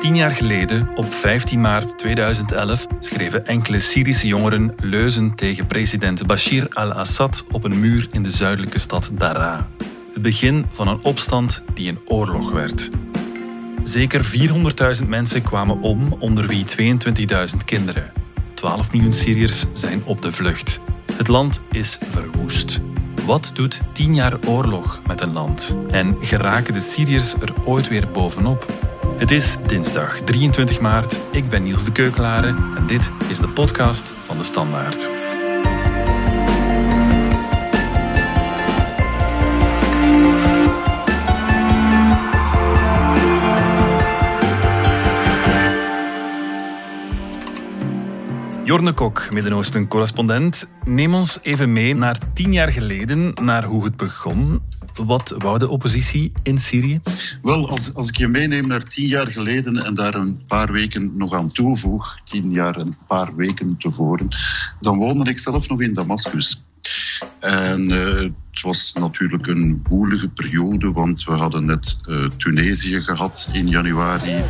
Tien jaar geleden, op 15 maart 2011, schreven enkele Syrische jongeren leuzen tegen president Bashir al-Assad op een muur in de zuidelijke stad Daraa. Het begin van een opstand die een oorlog werd. Zeker 400.000 mensen kwamen om, onder wie 22.000 kinderen. 12 miljoen Syriërs zijn op de vlucht. Het land is verwoest. Wat doet 10 jaar oorlog met een land? En geraken de Syriërs er ooit weer bovenop? Het is dinsdag 23 maart. Ik ben Niels de Keukelare en dit is de podcast van de Standaard. Jorne Kok, Midden-Oosten-correspondent. Neem ons even mee naar tien jaar geleden, naar hoe het begon. Wat wou de oppositie in Syrië? Wel, als, als ik je meeneem naar tien jaar geleden en daar een paar weken nog aan toevoeg, tien jaar en een paar weken tevoren, dan woonde ik zelf nog in Damascus. En uh, het was natuurlijk een woelige periode, want we hadden net uh, Tunesië gehad in januari.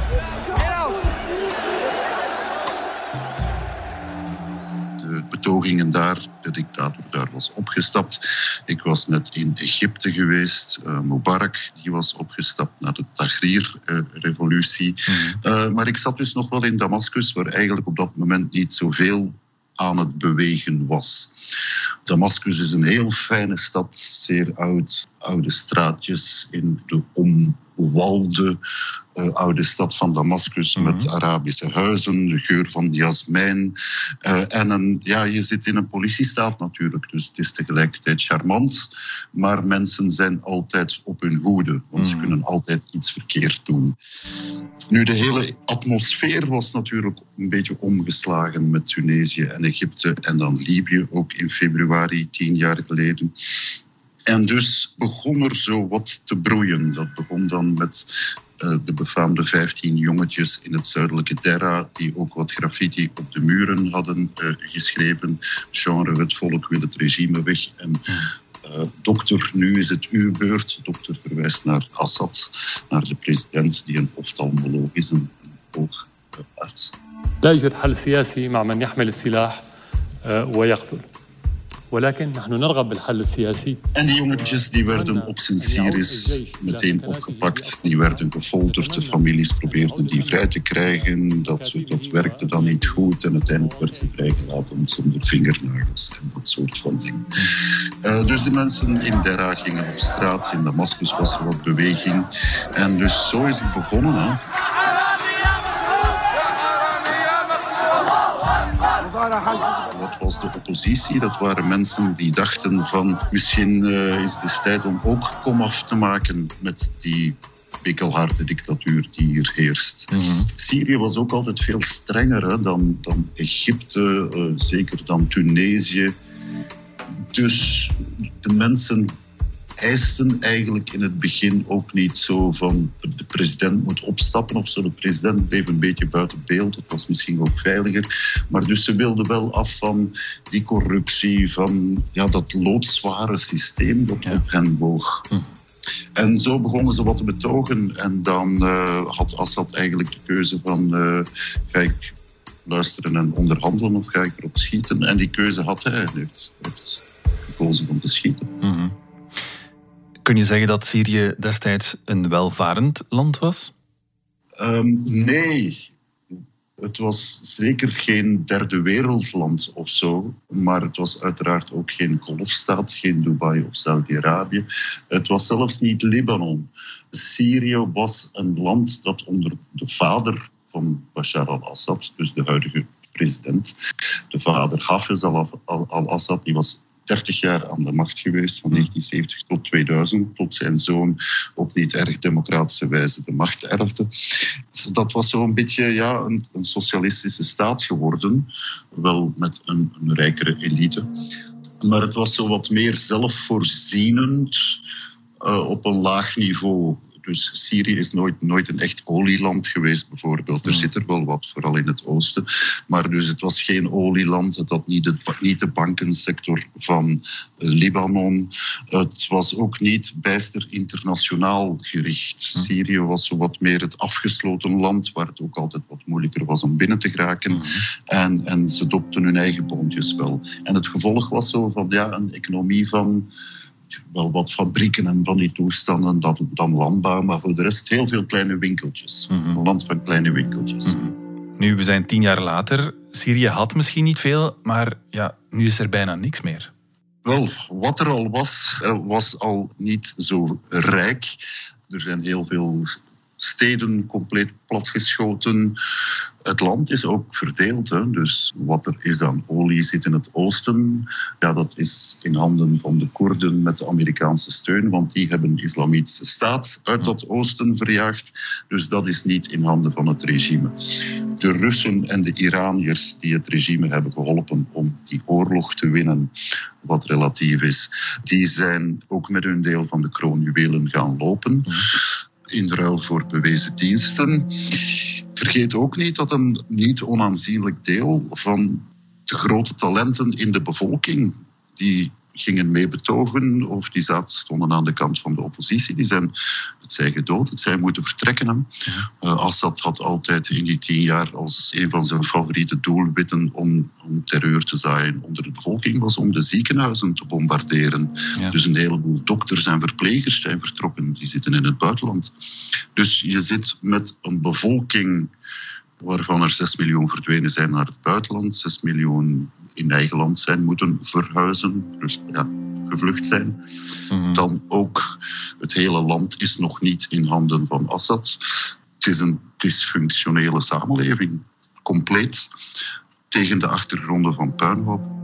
Betogingen daar. De dictator daar was opgestapt. Ik was net in Egypte geweest. Uh, Mubarak die was opgestapt na de Tahrir-revolutie. Mm. Uh, maar ik zat dus nog wel in Damascus, waar eigenlijk op dat moment niet zoveel aan het bewegen was. Damascus is een heel fijne stad, zeer oud, oude straatjes in de omwalde uh, oude stad van Damascus mm -hmm. met Arabische huizen, de geur van jasmijn. Uh, en een, ja, je zit in een politiestaat natuurlijk, dus het is tegelijkertijd charmant. Maar mensen zijn altijd op hun hoede, want mm -hmm. ze mhm. kunnen altijd iets verkeerd doen. Nu, de hele atmosfeer was natuurlijk een beetje omgeslagen met Tunesië en Egypte en dan Libië, ook in februari, tien jaar geleden. En dus begon er zo wat te broeien. Dat begon dan met uh, de befaamde 15 jongetjes in het zuidelijke Terra, die ook wat graffiti op de muren hadden uh, geschreven. Genre, het volk wil het regime weg. En uh, dokter, nu is het uw beurt. Dokter verwijst naar Assad, naar de president, die een oftalmoloog is, een oogarts. لا يوجد حل سياسي مع من يحمل السلاح ويقتل. ولكن نحن نرغب بالحل السياسي. En die jongetjes die werden op zijn Syrisch meteen opgepakt. Die werden gefolterd. De families probeerden die vrij te krijgen. Dat, dat werkte dan niet goed. En uiteindelijk werd ze vrijgelaten zonder vingernagels en dat soort van dingen. Uh, dus de mensen in Dera gingen op straat. In Damascus was er wat beweging. En dus zo is het begonnen. Hè. Wat was de oppositie? Dat waren mensen die dachten van misschien uh, is het tijd om ook komaf te maken met die pikkelharde dictatuur die hier heerst. Mm -hmm. Syrië was ook altijd veel strenger hè, dan, dan Egypte, uh, zeker dan Tunesië. Dus de mensen eisten eigenlijk in het begin ook niet zo van de president moet opstappen of zo. De president bleef een beetje buiten beeld. Het was misschien ook veiliger. Maar dus ze wilden wel af van die corruptie, van ja, dat loodzware systeem dat ja. op hen woog. Hm. En zo begonnen ze wat te betogen. En dan uh, had Assad eigenlijk de keuze van uh, ga ik luisteren en onderhandelen of ga ik erop schieten. En die keuze had hij. Hij heeft, heeft gekozen om te schieten. Mm -hmm. Kun je zeggen dat Syrië destijds een welvarend land was? Um, nee. Het was zeker geen derde wereldland of zo, maar het was uiteraard ook geen golfstaat, geen Dubai of Saudi-Arabië. Het was zelfs niet Libanon. Syrië was een land dat onder de vader van Bashar al-Assad, dus de huidige president, de vader Hafez al-Assad, die was 30 jaar aan de macht geweest, van 1970 tot 2000, tot zijn zoon op niet erg democratische wijze de macht erfde. Dat was zo'n beetje ja, een, een, socialistische staat geworden, wel met een, een rijkere elite. Maar het was zo wat meer zelfvoorzienend uh, op een laag niveau. Dus Syrië is nooit, nooit een echt olieland geweest, bijvoorbeeld. Er zit er wel wat, vooral in het oosten. Maar dus het was geen olieland. Het had niet de, niet de bankensector van Libanon. Het was ook niet bijster internationaal gericht. Syrië was zo wat meer het afgesloten land, waar het ook altijd wat moeilijker was om binnen te geraken. En, en ze dopten hun eigen boontjes wel. En het gevolg was zo van ja, een economie van wel wat fabrieken en van die toestanden dan, dan landbouw, maar voor de rest heel veel kleine winkeltjes. Een land van kleine winkeltjes. Nu, we zijn tien jaar later. Syrië had misschien niet veel, maar ja, nu is er bijna niks meer. Wel, wat er al was, was al niet zo rijk. Er zijn heel veel steden compleet platgeschoten. Het land is ook verdeeld. Hè. Dus wat er is aan olie zit in het oosten. Ja, dat is in handen van de Koerden met de Amerikaanse steun. Want die hebben de islamitische staat uit dat oosten verjaagd. Dus dat is niet in handen van het regime. De Russen en de Iraniërs die het regime hebben geholpen om die oorlog te winnen, wat relatief is, die zijn ook met hun deel van de kroonjuwelen gaan lopen in ruil voor bewezen diensten. Vergeet ook niet dat een niet onaanzienlijk deel van de grote talenten in de bevolking, die gingen mee betogen of die stonden aan de kant van de oppositie. Die zijn, het zij gedood, het zij moeten vertrekken. Uh, Assad had altijd in die tien jaar als een van zijn favoriete doelwitten om, om terreur te zaaien onder de bevolking was om de ziekenhuizen te bombarderen. Dus een heleboel dokters en verplegers zijn vertrokken, die zitten in het buitenland. Dus je zit met een bevolking waarvan er 6 miljoen verdwenen zijn naar het buitenland, 6 miljoen in eigen land zijn moeten verhuizen, dus ja, gevlucht zijn. Mhm. Dan ook het hele land is nog niet in handen van Assad. Het is een dysfunctionele samenleving, compleet, tegen de achtergronden van puinhoop.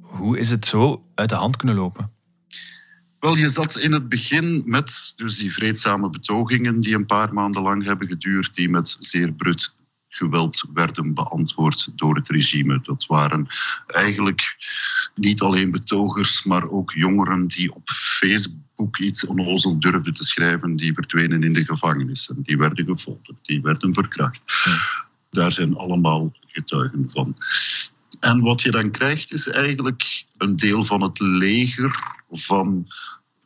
Hoe is het zo uit de hand kunnen lopen? Wel, je zat in het begin met dus die vreedzame betogingen die een paar maanden lang hebben geduurd, die met zeer brut geweld werden beantwoord door het regime. Dat waren eigenlijk niet alleen betogers, maar ook jongeren die op Facebook iets onnozel durfden te schrijven, die verdwenen in de gevangenissen, die werden gefolterd, die werden verkracht. Daar zijn allemaal getuigen van. En wat je dan krijgt is eigenlijk een deel van het leger van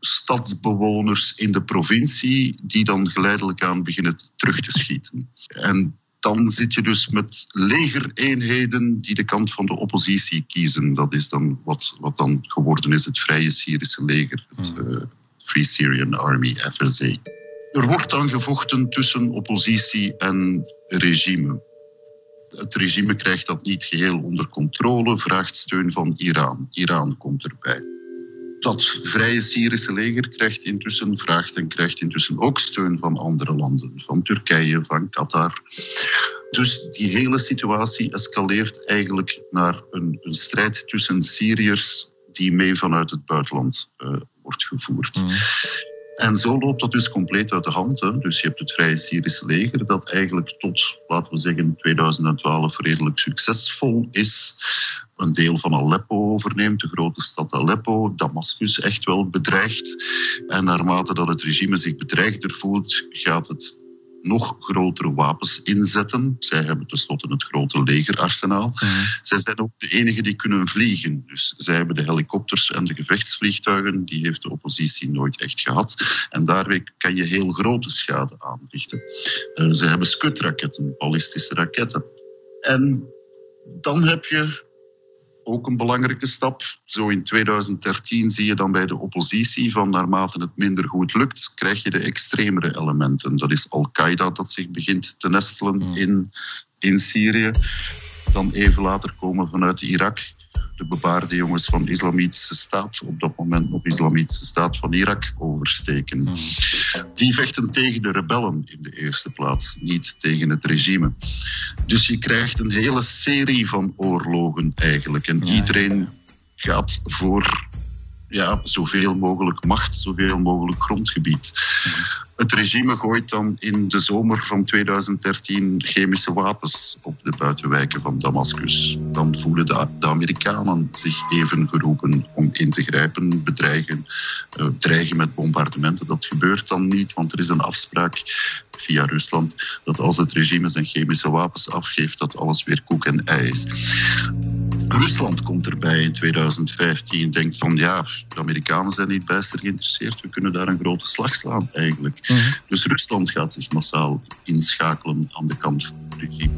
stadsbewoners in de provincie die dan geleidelijk aan beginnen terug te schieten. En dan zit je dus met legereenheden die de kant van de oppositie kiezen. Dat is dan wat, wat dan geworden is het Vrije Syrische leger, het uh, Free Syrian Army, FSA. Er wordt dan gevochten tussen oppositie en regime. Het regime krijgt dat niet geheel onder controle, vraagt steun van Iran. Iran komt erbij. Dat Vrije Syrische leger krijgt intussen, vraagt en krijgt intussen ook steun van andere landen, van Turkije, van Qatar. Dus die hele situatie escaleert eigenlijk naar een, een strijd tussen Syriërs die mee vanuit het buitenland uh, wordt gevoerd. Mm. En zo loopt dat dus compleet uit de hand. Hè. Dus je hebt het Vrije Syrische leger dat eigenlijk tot, laten we zeggen, 2012 redelijk succesvol is. Een deel van Aleppo overneemt, de grote stad Aleppo. Damascus echt wel bedreigd. En naarmate dat het regime zich bedreigder voelt, gaat het nog grotere wapens inzetten. Zij hebben tenslotte het grote legerarsenaal. Mm. Zij zijn ook de enigen die kunnen vliegen. Dus zij hebben de helikopters en de gevechtsvliegtuigen. Die heeft de oppositie nooit echt gehad. En daarmee kan je heel grote schade aanrichten. Uh, zij hebben skutraketten, ballistische raketten. En dan heb je ook een belangrijke stap. Zo in 2013 zie je dan bij de oppositie van naarmate het minder goed lukt, krijg je de extremere elementen. Dat is Al-Qaeda dat zich begint te nestelen hmm. in, in Syrië. Dan even later komen vanuit Irak de bebaarde jongens van de Islamitische Staat op dat moment nog Islamitische Staat van Irak oversteken. Hmm. Die vechten tegen de rebellen in de eerste plaats, niet tegen het regime. Dus je krijgt een hele serie van oorlogen eigenlijk. En iedereen gaat voor ja, zoveel mogelijk macht, zoveel mogelijk grondgebied. Het regime gooit dan in de zomer van 2013 chemische wapens op de buitenwijken van Damascus. Dan voelen de, Amerikanen zich even geroepen om in te grijpen, bedreigen, uh, dreigen met bombardementen. Dat gebeurt dan niet, want er is een afspraak via Rusland dat als het regime zijn chemische wapens afgeeft, dat alles weer koek en ei is. Rusland komt erbij in 2015, denkt van ja, de Amerikanen zijn niet bijster geïnteresseerd, we kunnen daar een grote slag slaan eigenlijk. Mhm. Dus Rusland gaat zich massaal inschakelen aan de kant van het regime.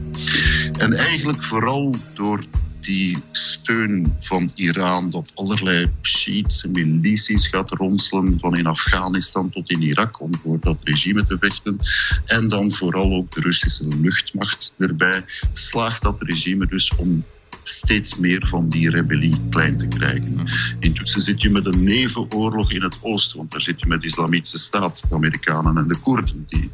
En eigenlijk vooral door die steun van Iran, dat allerlei Shiïtse milities gaat ronselen, van in Afghanistan tot in Irak, om voor dat regime te vechten. En dan vooral ook de Russische luchtmacht erbij, slaagt dat regime dus om steeds meer van die rebellie klein te krijgen. Intussen zit je met een nevenoorlog in het oosten, want daar zit je met de Islamitische Staat, de Amerikanen en de Koerden, die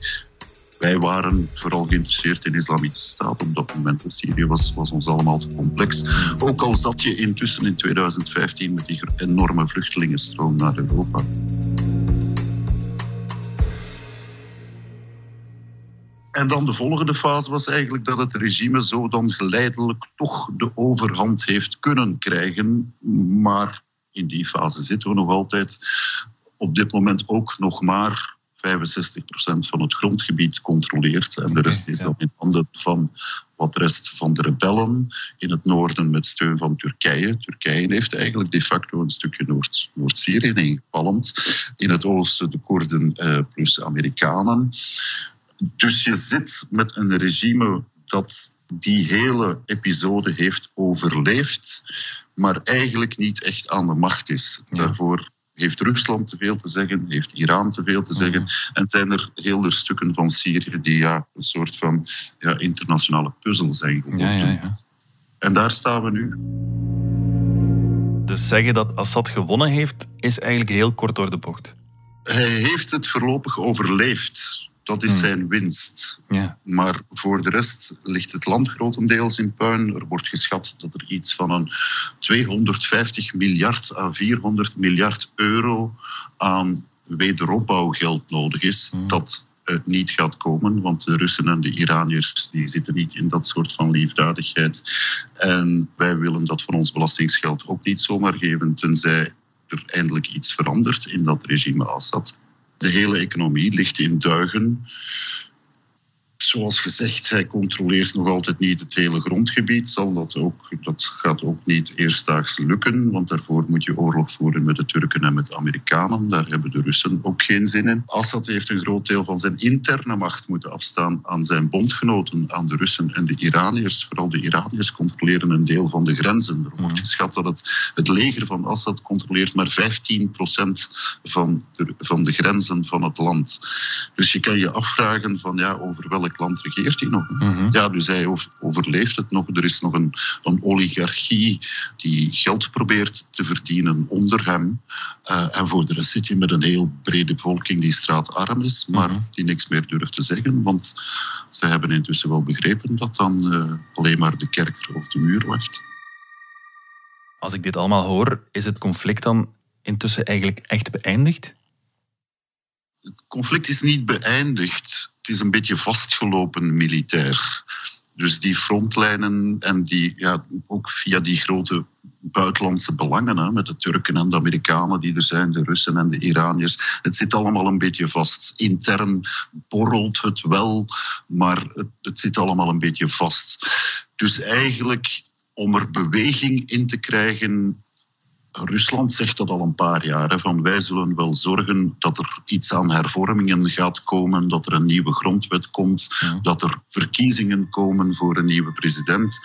wij waren vooral geïnteresseerd in de Islamitische Staat op dat moment. Syrië was, was ons allemaal te complex. Ook al zat je intussen in 2015 met die enorme vluchtelingenstroom naar Europa. En dan de volgende fase was eigenlijk dat het regime zo dan geleidelijk toch de overhand heeft kunnen krijgen. Maar in die fase zitten we nog altijd. Op dit moment ook nog maar 65% van het grondgebied controleert. En de rest is dan in handen van wat rest van de rebellen in het noorden met steun van Turkije. Turkije heeft eigenlijk de facto een stukje Noord- Noord-Syrië ingepalmd. In het oosten de Koerden eh, plus Amerikanen. Dus je zit met een regime dat die hele episode heeft overleefd, maar eigenlijk niet echt aan de macht is. Daarvoor heeft Rusland te veel te zeggen, heeft Iran te veel te zeggen. En zijn er hele stukken van Syrië die ja, een soort van ja, internationale puzzel zijn geworden. Ja, ja, ja. En daar staan we nu. Dus zeggen dat Assad gewonnen heeft, is eigenlijk heel kort door de bocht. Hij heeft het voorlopig overleefd. Dat is hmm. zijn winst. Ja. Maar voor de rest ligt het land grotendeels in puin. Er wordt geschat dat er iets van een 250 miljard à 400 miljard euro aan wederopbouwgeld nodig is. Hmm. Dat niet gaat komen, want de Russen en de Iraniërs die zitten niet in dat soort van liefdadigheid. En wij willen dat van ons belastingsgeld ook niet zomaar geven, tenzij er eindelijk iets verandert in dat regime Assad. De hele economie ligt in duigen zoals gezegd, hij controleert nog altijd niet het hele grondgebied. Zal dat, ook, dat gaat ook niet eerstdaags lukken, want daarvoor moet je oorlog voeren met de Turken en met de Amerikanen. Daar hebben de Russen ook geen zin in. Assad heeft een groot deel van zijn interne macht moeten afstaan aan zijn bondgenoten, aan de Russen en de Iraniërs. Vooral de Iraniërs controleren een deel van de grenzen. Er wordt geschat dat het, het leger van Assad controleert maar 15% van de, van de grenzen van het land. Dus je kan je afvragen van ja, over welk land regeert hij nog? Mhm. Ja, dus hij overleeft het nog. Er is nog een, een oligarchie die geld probeert te verdienen onder hem. Uh, en voor de rest zit je met een heel brede bevolking die straatarm is, maar mhm. die niks meer durft te zeggen. Want ze hebben intussen wel begrepen dat dan uh, alleen maar de kerker of de muur wacht. Als ik dit allemaal hoor, is het conflict dan intussen eigenlijk echt beëindigd? Het conflict is niet beëindigd is een beetje vastgelopen militair. Dus die frontlijnen en die, ja, ook via die grote buitenlandse belangen, hè, met de Turken en de Amerikanen die er zijn, de Russen en de Iraniërs. Het zit allemaal een beetje vast. Intern borrelt het wel, maar het, het zit allemaal een beetje vast. Dus eigenlijk om er beweging in te krijgen, Rusland zegt dat al een paar jaar. van wij zullen wel zorgen dat er iets aan hervormingen gaat komen, dat er een nieuwe grondwet komt, dat er verkiezingen komen voor een nieuwe president.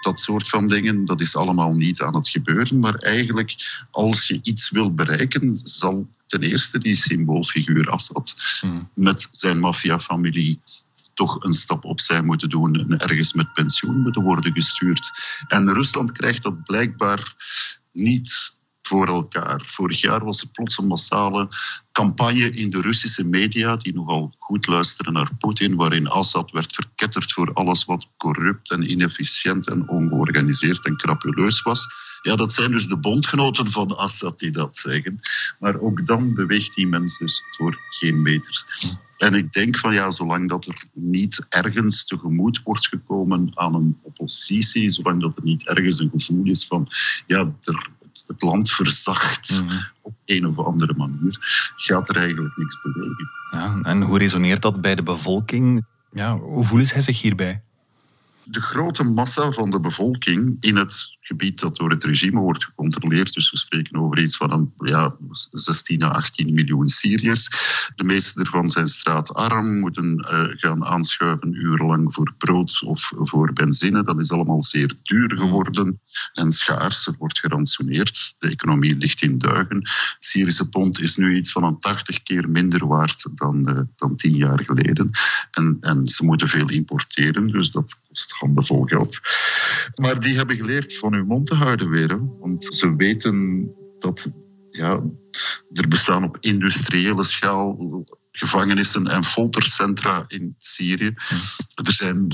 Dat soort van dingen, dat is allemaal niet aan het gebeuren. Maar eigenlijk, als je iets wil bereiken, zal ten eerste die symboolfiguur Assad met zijn maffiafamilie toch een stap opzij moeten doen en ergens met pensioen moeten worden gestuurd. En Rusland krijgt dat blijkbaar niet voor elkaar. Vorig jaar was er plots een massale campagne in de Russische media, die nogal goed luisteren naar Poetin, waarin Assad werd verketterd voor alles wat corrupt en inefficiënt en ongeorganiseerd en crapuleus was. Ja, dat zijn dus de bondgenoten van Assad die dat zeggen. Maar ook dan beweegt die mens dus voor geen meters. En ik denk van ja, zolang dat er niet ergens tegemoet wordt gekomen aan een oppositie, zolang dat er niet ergens een gevoel is van ja, er, het, land verzacht mhm. op een of andere manier, gaat er eigenlijk niks bewegen. Ja, en hoe resoneert dat bij de bevolking? Ja, hoe voelen zij zich hierbij? De grote massa van de bevolking in het gebied dat door het regime wordt gecontroleerd. Dus we spreken over iets van een, ja, 16 à 18 miljoen Syriërs. De meeste ervan zijn straatarm, moeten uh, gaan aanschuiven urenlang voor brood of voor benzine. Dat is allemaal zeer duur geworden en schaars. Er wordt gerantsoeneerd. De economie ligt in duigen. Het Syrische pond is nu iets van een 80 keer minder waard dan, uh, dan 10 jaar geleden. En, en ze moeten veel importeren, dus dat kost handenvol geld. Maar die hebben geleerd van hun mond te houden weer. Want ze weten dat ja, er bestaan op industriële schaal gevangenissen en foltercentra in Syrië. Er zijn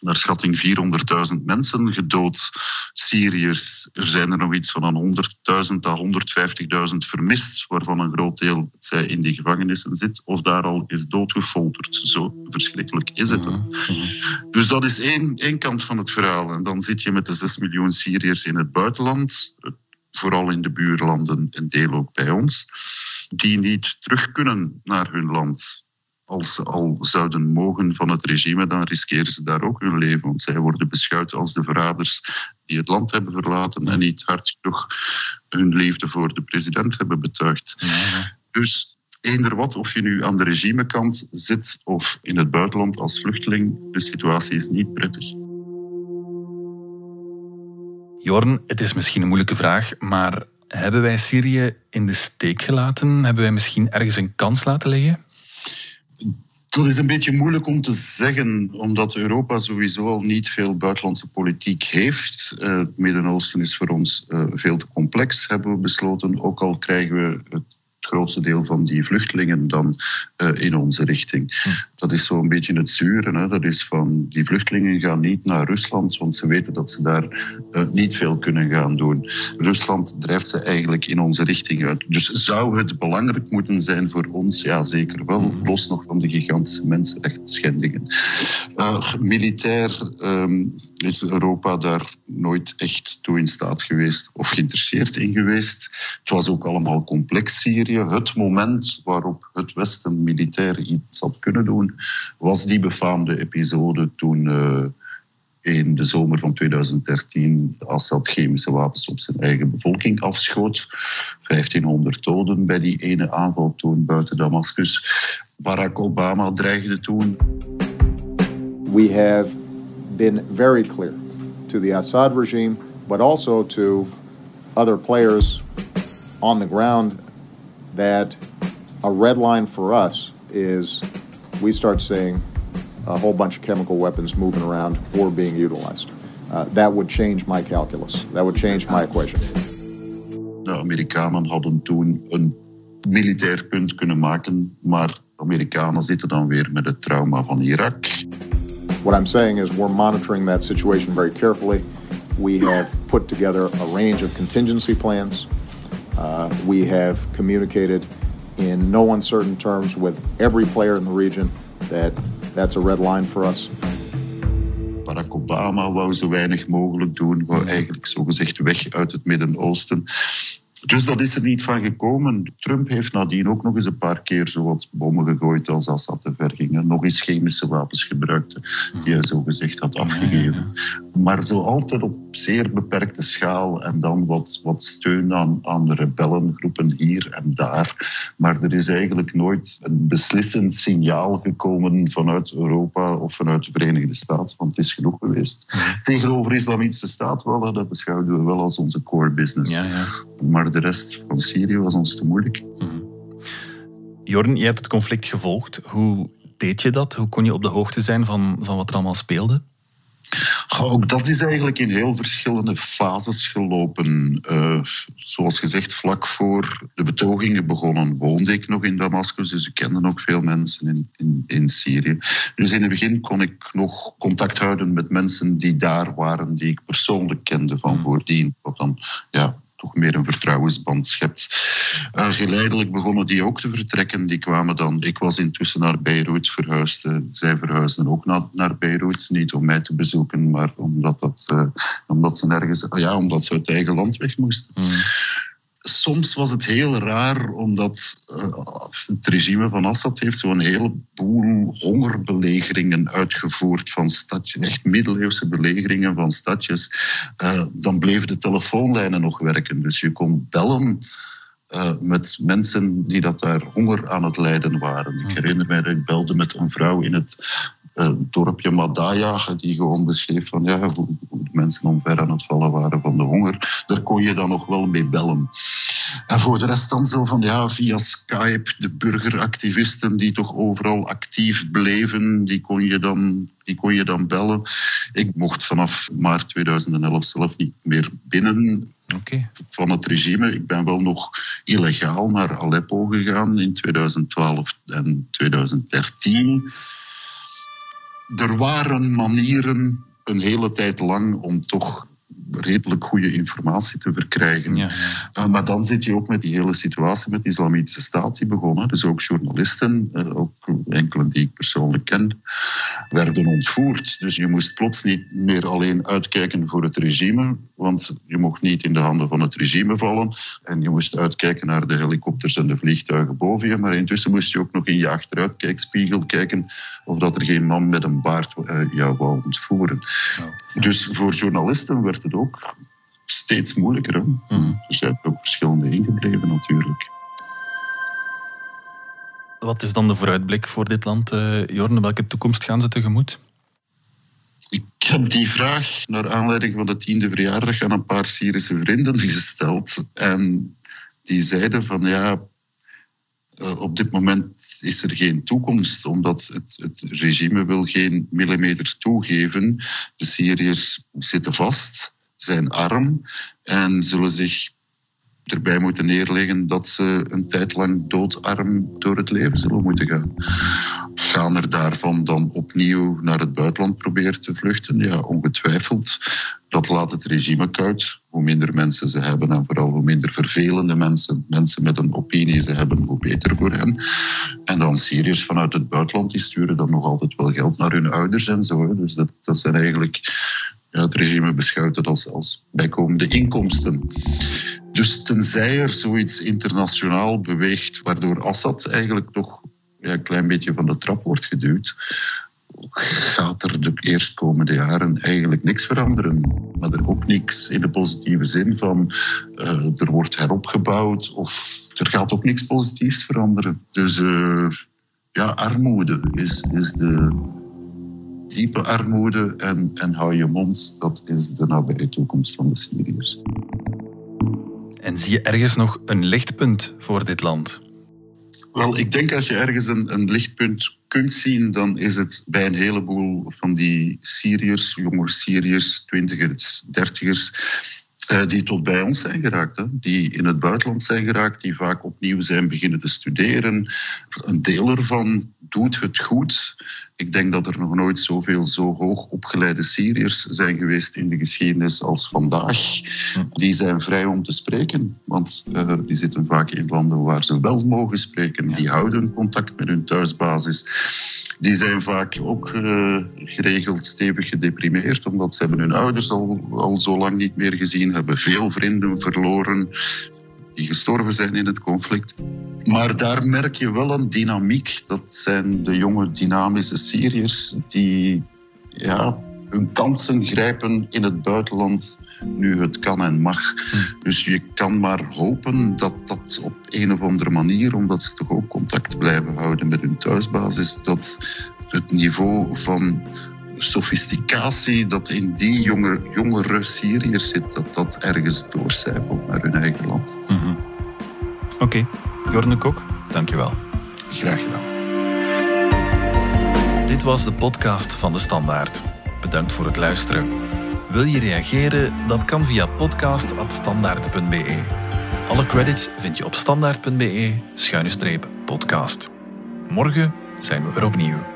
naar schatting 400.000 mensen gedood, Syriërs. Er zijn er nog iets van een 100.000 à 150.000 vermist, waarvan een groot deel zij in die gevangenissen zit of daar al is doodgefolterd. Zo verschrikkelijk is het. Dus dat is één, één kant van het verhaal. En dan zit je met de 6 miljoen Syriërs in het buitenland vooral in de buurlanden, een deel ook bij ons, die niet terug kunnen naar hun land. Als ze al zouden mogen van het regime, dan riskeren ze daar ook hun leven. Want zij worden beschouwd als de verraders die het land hebben verlaten en niet hard genoeg hun liefde voor de president hebben betuigd. Ja. Dus eender wat, of je nu aan de regimekant zit of in het buitenland als vluchteling, de situatie is niet prettig. Jorn, het is misschien een moeilijke vraag, maar hebben wij Syrië in de steek gelaten? Hebben wij misschien ergens een kans laten liggen? Dat is een beetje moeilijk om te zeggen, omdat Europa sowieso al niet veel buitenlandse politiek heeft. Uh, het Midden-Oosten is voor ons uh, veel te complex, hebben we besloten. Ook al krijgen we het het grootste deel van die vluchtelingen dan uh, in onze richting. Hm. Dat is zo'n beetje het zure. Hè? Dat is van die vluchtelingen gaan niet naar Rusland, want ze weten dat ze daar uh, niet veel kunnen gaan doen. Rusland drijft ze eigenlijk in onze richting uit. Dus zou het belangrijk moeten zijn voor ons? Ja, zeker wel. Hm. Los nog van de gigantische mensenrechtsschendingen. Uh, militair um, is Europa daar nooit echt toe in staat geweest of geïnteresseerd in geweest. Het was ook allemaal complex, Syrië. Het moment waarop het Westen militair iets had kunnen doen, was die befaamde episode toen uh, in de zomer van 2013 Assad chemische wapens op zijn eigen bevolking afschoot. 1500 doden bij die ene aanval toen buiten Damascus. Barack Obama dreigde toen. We have been very clear to the Assad regime, but also to other players on the ground that a red line for us is we start seeing a whole bunch of chemical weapons moving around or being utilized. Uh, that would change my calculus. That would change my equation. De Amerikanen hadden toen een militair punt kunnen maken, maar Amerikanen zitten dan weer met het trauma van Irak. What I'm saying is we're monitoring that situation very carefully. We have put together a range of contingency plans. Uh, we have communicated in no uncertain terms with every player in the region that that's a red line for us. Barack Obama wou zo weinig mogelijk doen, wou eigenlijk zogezegd weg uit het Midden-Oosten. Dus dat is er niet van gekomen. Trump heeft nadien ook nog eens een paar keer zo wat bommen gegooid als Assad te ver ging. Nog eens chemische wapens gebruikte, die hij zo gezegd had afgegeven. Maar zo altijd op zeer beperkte schaal en dan wat, wat steun aan, aan de rebellengroepen hier en daar. Maar er is eigenlijk nooit een beslissend signaal gekomen vanuit Europa of vanuit de Verenigde Staten, want het is genoeg geweest. Tegenover de Islamitische Staat wel, dat beschouwen we wel als onze core business. Ja, ja. Maar de rest van Syrië was ons te moeilijk. Mm Jorn, je hebt het conflict gevolgd. Hoe deed je dat? Hoe kon je op de hoogte zijn van, van wat er allemaal speelde? Ook dat is eigenlijk in heel verschillende fases gelopen. Uh, zoals gezegd, vlak voor de betogingen begonnen woonde ik nog in Damascus, dus ik kende ook veel mensen in, in, in Syrië. Dus in het begin kon ik nog contact houden met mensen die daar waren, die ik persoonlijk kende van hmm. voordien. Wat dan ja, meer een vertrouwensband schept. Uh, geleidelijk begonnen die ook te vertrekken. Die kwamen dan, ik was intussen naar Beirut verhuisd. Uh, zij verhuisden ook naar, naar Beirut. Niet om mij te bezoeken, maar omdat, dat, uh, omdat ze nergens, ja, omdat ze uit eigen land weg moesten. Mm soms was het heel raar, omdat uh, het regime van Assad heeft zo'n heleboel hongerbelegeringen uitgevoerd van stadjes, echt middeleeuwse belegeringen van stadjes. Uh, dan bleven de telefoonlijnen nog werken, dus je kon bellen uh, met mensen die dat daar honger aan het lijden waren. Ik herinner mij dat ik belde met een vrouw in het uh, dorpje Madaya, die gewoon beschreef van ja, hoe, hoe, de mensen omver aan het vallen waren van de honger. Daar kon je dan nog wel mee bellen. En voor de rest dan zo van ja, via Skype, de burgeractivisten die toch overal actief bleven, die kon je dan, die kon je dan bellen. Ik mocht vanaf maart 2011 zelf niet meer binnen. Okay. van het regime. Ik ben wel nog illegaal naar Aleppo gegaan in 2012 en 2013 er waren manieren een hele tijd lang om toch redelijk goede informatie te verkrijgen. Ja, uh, maar dan zit je ook met die hele situatie met de Islamitische Staat die begonnen. Dus ook journalisten, uh, ook enkele die ik persoonlijk ken, werden ontvoerd. Dus je moest plots niet meer alleen uitkijken voor het regime, want je mocht niet in de handen van het regime vallen. En je moest uitkijken naar de helikopters en de vliegtuigen boven je. Maar intussen moest je ook nog in je achteruitkijkspiegel kijken of dat er geen man met een baard uh, jou wou ontvoeren. Dus voor journalisten werd het ook steeds moeilijker. Mm. Er zijn ook verschillende ingebleven natuurlijk. Wat is dan de vooruitblik voor dit land, uh, Jorn? Welke toekomst gaan ze tegemoet? Ik heb die vraag naar aanleiding van de tiende verjaardag aan een paar Syrische vrienden gesteld. En die zeiden van ja, uh, op dit moment is er geen toekomst, omdat het, het regime wil geen millimeter toegeven. De Syriërs zitten vast zijn arm en zullen zich erbij moeten neerleggen dat ze een tijd lang doodarm door het leven zullen moeten gaan. Gaan er daarvan dan opnieuw naar het buitenland proberen te vluchten? Ja, ongetwijfeld. Dat laat het regime koud. Hoe minder mensen ze hebben en vooral hoe minder vervelende mensen, mensen met een opinie ze hebben, hoe beter voor hen. En dan Syriërs vanuit het buitenland, die sturen dan nog altijd wel geld naar hun ouders en zo. Dus dat, dat zijn eigenlijk het regime beschouwt het als, als bijkomende inkomsten. Dus tenzij er zoiets internationaal beweegt, waardoor Assad eigenlijk toch ja, een klein beetje van de trap wordt geduwd, gaat er de eerstkomende jaren eigenlijk niks veranderen. Maar er ook niks in de positieve zin van uh, er wordt heropgebouwd of er gaat ook niks positiefs veranderen. Dus uh, ja, armoede is, is de, diepe armoede en, en hou je mond, dat is de nabije toekomst van de Syriërs. En zie je ergens nog een lichtpunt voor dit land? Wel, ik denk als je ergens een, een lichtpunt kunt zien, dan is het bij een heleboel van die Syriërs, jonge Syriërs, twintigers, dertigers, die tot bij ons zijn geraakt. Hè? Die in het buitenland zijn geraakt, die vaak opnieuw zijn beginnen te studeren. Een deel ervan doet het goed. Ik denk dat er nog nooit zoveel zo hoog opgeleide Syriërs zijn geweest in de geschiedenis als vandaag. Die zijn vrij om te spreken, want uh, die zitten vaak in landen waar ze wel mogen spreken. Die houden contact met hun thuisbasis. Die zijn vaak ook uh, geregeld stevig gedeprimeerd, omdat ze hebben hun ouders al, al zo lang niet meer gezien, hebben veel vrienden verloren, die gestorven zijn in het conflict. Maar daar merk je wel een dynamiek. Dat zijn de jonge dynamische Syriërs die ja, hun kansen grijpen in het buitenland nu het kan en mag. Dus je kan maar hopen dat dat op een of andere manier, omdat ze toch ook contact blijven houden met hun thuisbasis, dat het niveau van sofisticatie dat in die jonge, jongere Syriërs zit, dat dat ergens doorcijpelt naar hun eigen land. Mhm. Oké, okay. Jorne Kok, dankjewel. Graag gedaan. Dit was de podcast van De Standaard. Bedankt voor het luisteren. Wil je reageren? Dat kan via podcast.standaard.be. Alle credits vind je op standaard.be-podcast. Morgen zijn we er opnieuw.